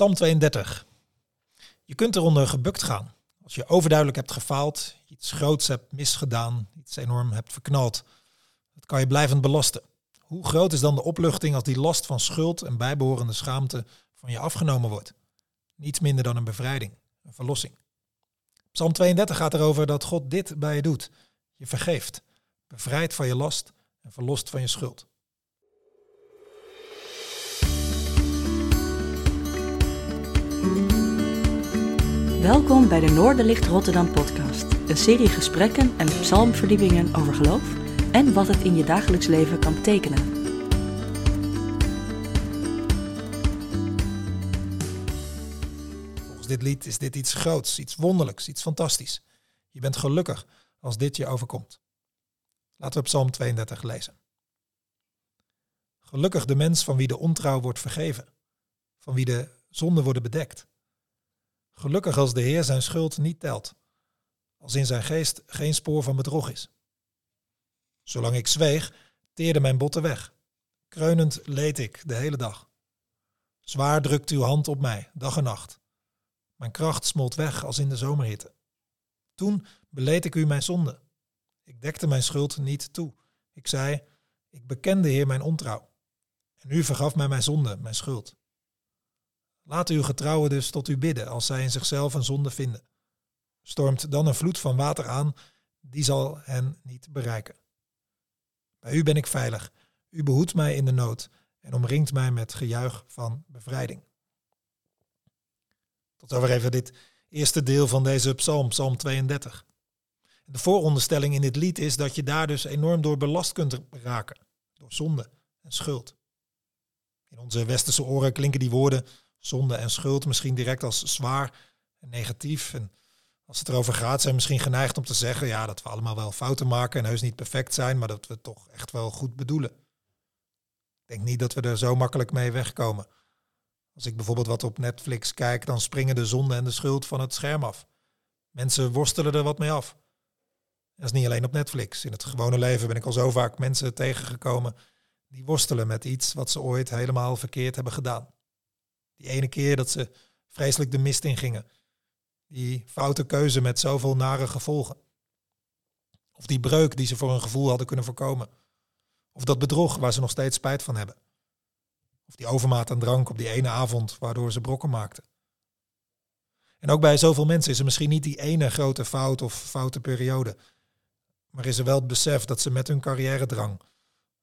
Psalm 32. Je kunt eronder gebukt gaan. Als je overduidelijk hebt gefaald, iets groots hebt misgedaan, iets enorm hebt verknald, dat kan je blijvend belasten. Hoe groot is dan de opluchting als die last van schuld en bijbehorende schaamte van je afgenomen wordt? Niets minder dan een bevrijding, een verlossing. Psalm 32 gaat erover dat God dit bij je doet. Je vergeeft, bevrijdt van je last en verlost van je schuld. Welkom bij de Noorderlicht Rotterdam podcast. Een serie gesprekken en psalmverdiepingen over geloof en wat het in je dagelijks leven kan betekenen. Volgens dit lied is dit iets groots, iets wonderlijks, iets fantastisch. Je bent gelukkig als dit je overkomt. Laten we Psalm 32 lezen. Gelukkig de mens van wie de ontrouw wordt vergeven, van wie de zonden worden bedekt. Gelukkig als de Heer zijn schuld niet telt, als in zijn geest geen spoor van bedrog is. Zolang ik zweeg, teerde mijn botten weg. Kreunend leed ik de hele dag. Zwaar drukt uw hand op mij, dag en nacht. Mijn kracht smolt weg als in de zomerhitte. Toen beleed ik u mijn zonde. Ik dekte mijn schuld niet toe. Ik zei, ik bekende Heer mijn ontrouw. En u vergaf mij mijn zonde, mijn schuld. Laat uw getrouwen dus tot u bidden als zij in zichzelf een zonde vinden. Stormt dan een vloed van water aan, die zal hen niet bereiken. Bij u ben ik veilig. U behoedt mij in de nood en omringt mij met gejuich van bevrijding. Tot over even dit eerste deel van deze psalm, psalm 32. De vooronderstelling in dit lied is dat je daar dus enorm door belast kunt raken, door zonde en schuld. In onze westerse oren klinken die woorden zonde en schuld misschien direct als zwaar en negatief. En als het erover gaat, zijn we misschien geneigd om te zeggen ja, dat we allemaal wel fouten maken en heus niet perfect zijn, maar dat we toch echt wel goed bedoelen. Ik denk niet dat we er zo makkelijk mee wegkomen. Als ik bijvoorbeeld wat op Netflix kijk, dan springen de zonde en de schuld van het scherm af. Mensen worstelen er wat mee af. dat is niet alleen op Netflix. In het gewone leven ben ik al zo vaak mensen tegengekomen die worstelen met iets wat ze ooit helemaal verkeerd hebben gedaan. Die ene keer dat ze vreselijk de mist in gingen. Die foute keuze met zoveel nare gevolgen. Of die breuk die ze voor een gevoel hadden kunnen voorkomen. Of dat bedrog waar ze nog steeds spijt van hebben. Of die overmaat aan drank op die ene avond waardoor ze brokken maakten. En ook bij zoveel mensen is er misschien niet die ene grote fout of foute periode. Maar is er wel het besef dat ze met hun carrière drang,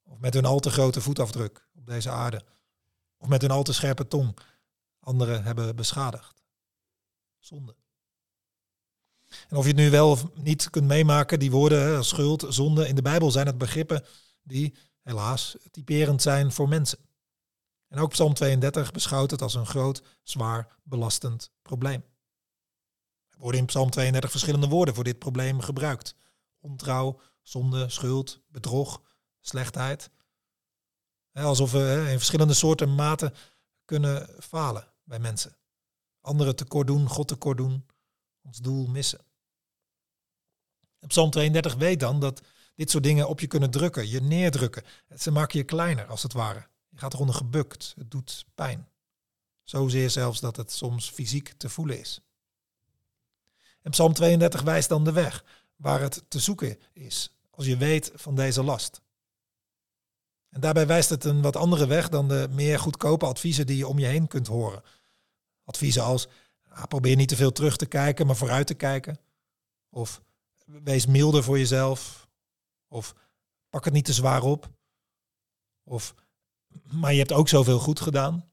of met hun al te grote voetafdruk op deze aarde, of met hun al te scherpe tong, anderen hebben beschadigd. Zonde. En of je het nu wel of niet kunt meemaken, die woorden schuld, zonde, in de Bijbel zijn het begrippen die helaas typerend zijn voor mensen. En ook Psalm 32 beschouwt het als een groot, zwaar, belastend probleem. Er worden in Psalm 32 verschillende woorden voor dit probleem gebruikt. Ontrouw, zonde, schuld, bedrog, slechtheid. Alsof we in verschillende soorten maten kunnen falen bij mensen. Anderen tekort doen, God tekort doen, ons doel missen. En Psalm 32 weet dan dat dit soort dingen op je kunnen drukken, je neerdrukken. Ze maken je kleiner, als het ware. Je gaat eronder gebukt, het doet pijn. Zozeer zelfs dat het soms fysiek te voelen is. Psalm 32 wijst dan de weg waar het te zoeken is, als je weet van deze last. En daarbij wijst het een wat andere weg dan de meer goedkope adviezen die je om je heen kunt horen. Adviezen als ah, probeer niet te veel terug te kijken, maar vooruit te kijken. Of wees milder voor jezelf. Of pak het niet te zwaar op. Of maar je hebt ook zoveel goed gedaan.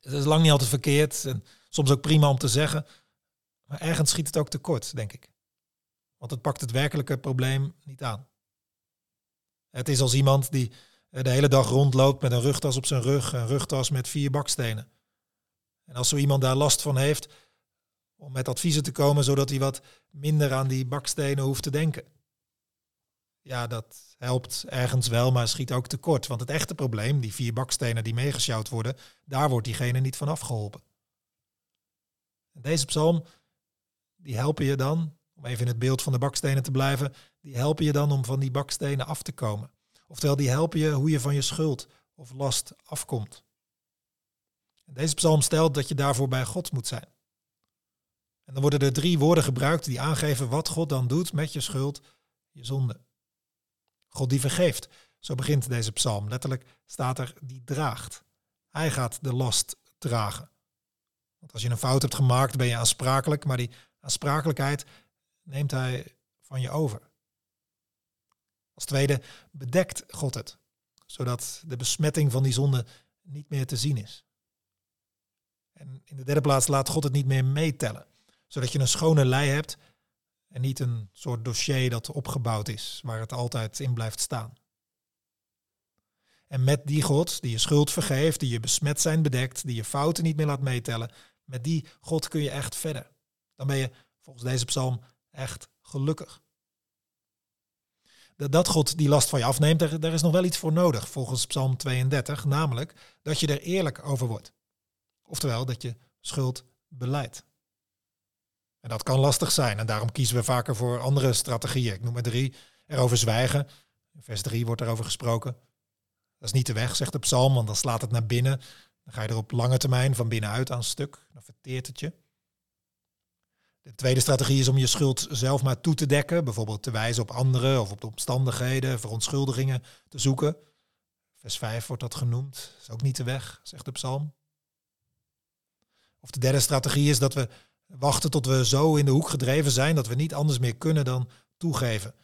Het is lang niet altijd verkeerd en soms ook prima om te zeggen. Maar ergens schiet het ook tekort, denk ik. Want het pakt het werkelijke probleem niet aan. Het is als iemand die de hele dag rondloopt met een rugtas op zijn rug, een rugtas met vier bakstenen. En als zo iemand daar last van heeft, om met adviezen te komen zodat hij wat minder aan die bakstenen hoeft te denken. Ja, dat helpt ergens wel, maar schiet ook tekort. Want het echte probleem, die vier bakstenen die meegesjouwd worden, daar wordt diegene niet van afgeholpen. En deze psalm, die helpen je dan, om even in het beeld van de bakstenen te blijven, die helpen je dan om van die bakstenen af te komen. Oftewel, die helpen je hoe je van je schuld of last afkomt. Deze psalm stelt dat je daarvoor bij God moet zijn. En dan worden er drie woorden gebruikt die aangeven wat God dan doet met je schuld, je zonde. God die vergeeft. Zo begint deze psalm. Letterlijk staat er die draagt. Hij gaat de last dragen. Want als je een fout hebt gemaakt, ben je aansprakelijk, maar die aansprakelijkheid neemt hij van je over. Als tweede bedekt God het, zodat de besmetting van die zonde niet meer te zien is. En in de derde plaats laat God het niet meer meetellen, zodat je een schone lei hebt en niet een soort dossier dat opgebouwd is, waar het altijd in blijft staan. En met die God, die je schuld vergeeft, die je besmet zijn bedekt, die je fouten niet meer laat meetellen, met die God kun je echt verder. Dan ben je volgens deze psalm echt gelukkig. Dat God die last van je afneemt, daar, is nog wel iets voor nodig, volgens psalm 32, namelijk dat je er eerlijk over wordt. Oftewel dat je schuld beleidt. En dat kan lastig zijn en daarom kiezen we vaker voor andere strategieën. Ik noem er drie. Erover zwijgen. Vers 3 wordt erover gesproken. Dat is niet de weg, zegt de psalm, want dan slaat het naar binnen. Dan ga je er op lange termijn van binnenuit aan stuk. Dan verteert het je. De tweede strategie is om je schuld zelf maar toe te dekken. Bijvoorbeeld te wijzen op anderen of op de omstandigheden, verontschuldigingen te zoeken. Vers 5 wordt dat genoemd. Is ook niet de weg, zegt de psalm. Of de derde strategie is dat we wachten tot we zo in de hoek gedreven zijn dat we niet anders meer kunnen dan toegeven.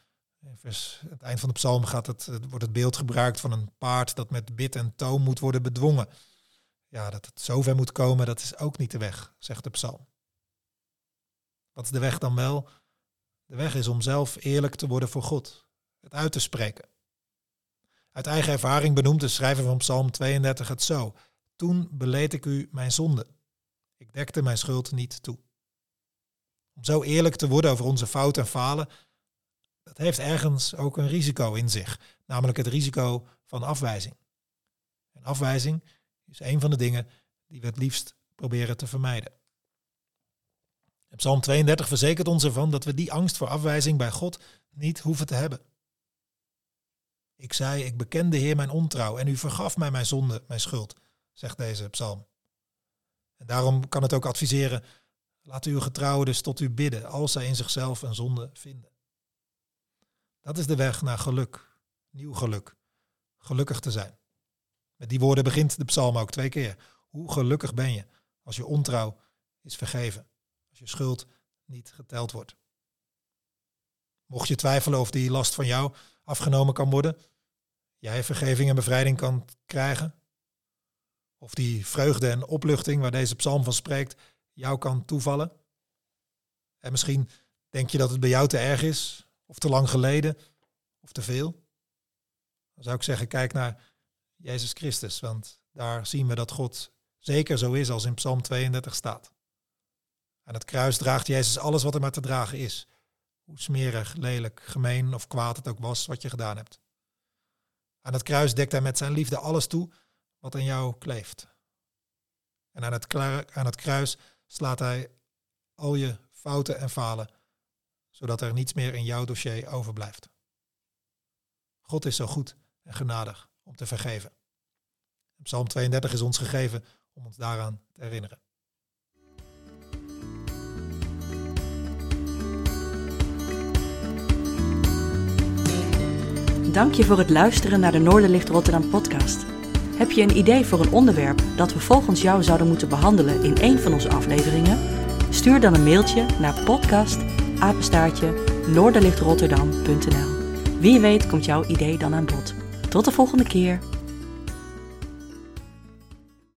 Vers, het eind van de psalm gaat het, wordt het beeld gebruikt van een paard dat met bit en toom moet worden bedwongen. Ja, dat het zover moet komen, dat is ook niet de weg, zegt de psalm. Wat is de weg dan wel? De weg is om zelf eerlijk te worden voor God, het uit te spreken. Uit eigen ervaring benoemt de schrijver van Psalm 32 het zo. Toen beleed ik u mijn zonde. Ik dekte mijn schuld niet toe. Om zo eerlijk te worden over onze fouten en falen, dat heeft ergens ook een risico in zich, namelijk het risico van afwijzing. En afwijzing is een van de dingen die we het liefst proberen te vermijden. Psalm 32 verzekert ons ervan dat we die angst voor afwijzing bij God niet hoeven te hebben. Ik zei, ik bekende Heer mijn ontrouw en u vergaf mij mijn zonde, mijn schuld, zegt deze psalm. En daarom kan het ook adviseren, laat uw getrouwen dus tot u bidden als zij in zichzelf een zonde vinden. Dat is de weg naar geluk, nieuw geluk, gelukkig te zijn. Met die woorden begint de psalm ook twee keer. Hoe gelukkig ben je als je ontrouw is vergeven, als je schuld niet geteld wordt. Mocht je twijfelen of die last van jou afgenomen kan worden, jij vergeving en bevrijding kan krijgen, of die vreugde en opluchting waar deze psalm van spreekt, jou kan toevallen. En misschien denk je dat het bij jou te erg is, of te lang geleden, of te veel. Dan zou ik zeggen, kijk naar Jezus Christus, want daar zien we dat God zeker zo is als in Psalm 32 staat. Aan het kruis draagt Jezus alles wat er maar te dragen is. Hoe smerig, lelijk, gemeen of kwaad het ook was wat je gedaan hebt. Aan het kruis dekt hij met zijn liefde alles toe wat aan jou kleeft. En aan het, aan het kruis slaat hij al je fouten en falen, zodat er niets meer in jouw dossier overblijft. God is zo goed en genadig om te vergeven. Psalm 32 is ons gegeven om ons daaraan te herinneren. Dank je voor het luisteren naar de Noorderlicht Rotterdam podcast. Heb je een idee voor een onderwerp dat we volgens jou zouden moeten behandelen in een van onze afleveringen? Stuur dan een mailtje naar podcast noorderlichtrotterdam.nl. Wie weet komt jouw idee dan aan bod. Tot de volgende keer.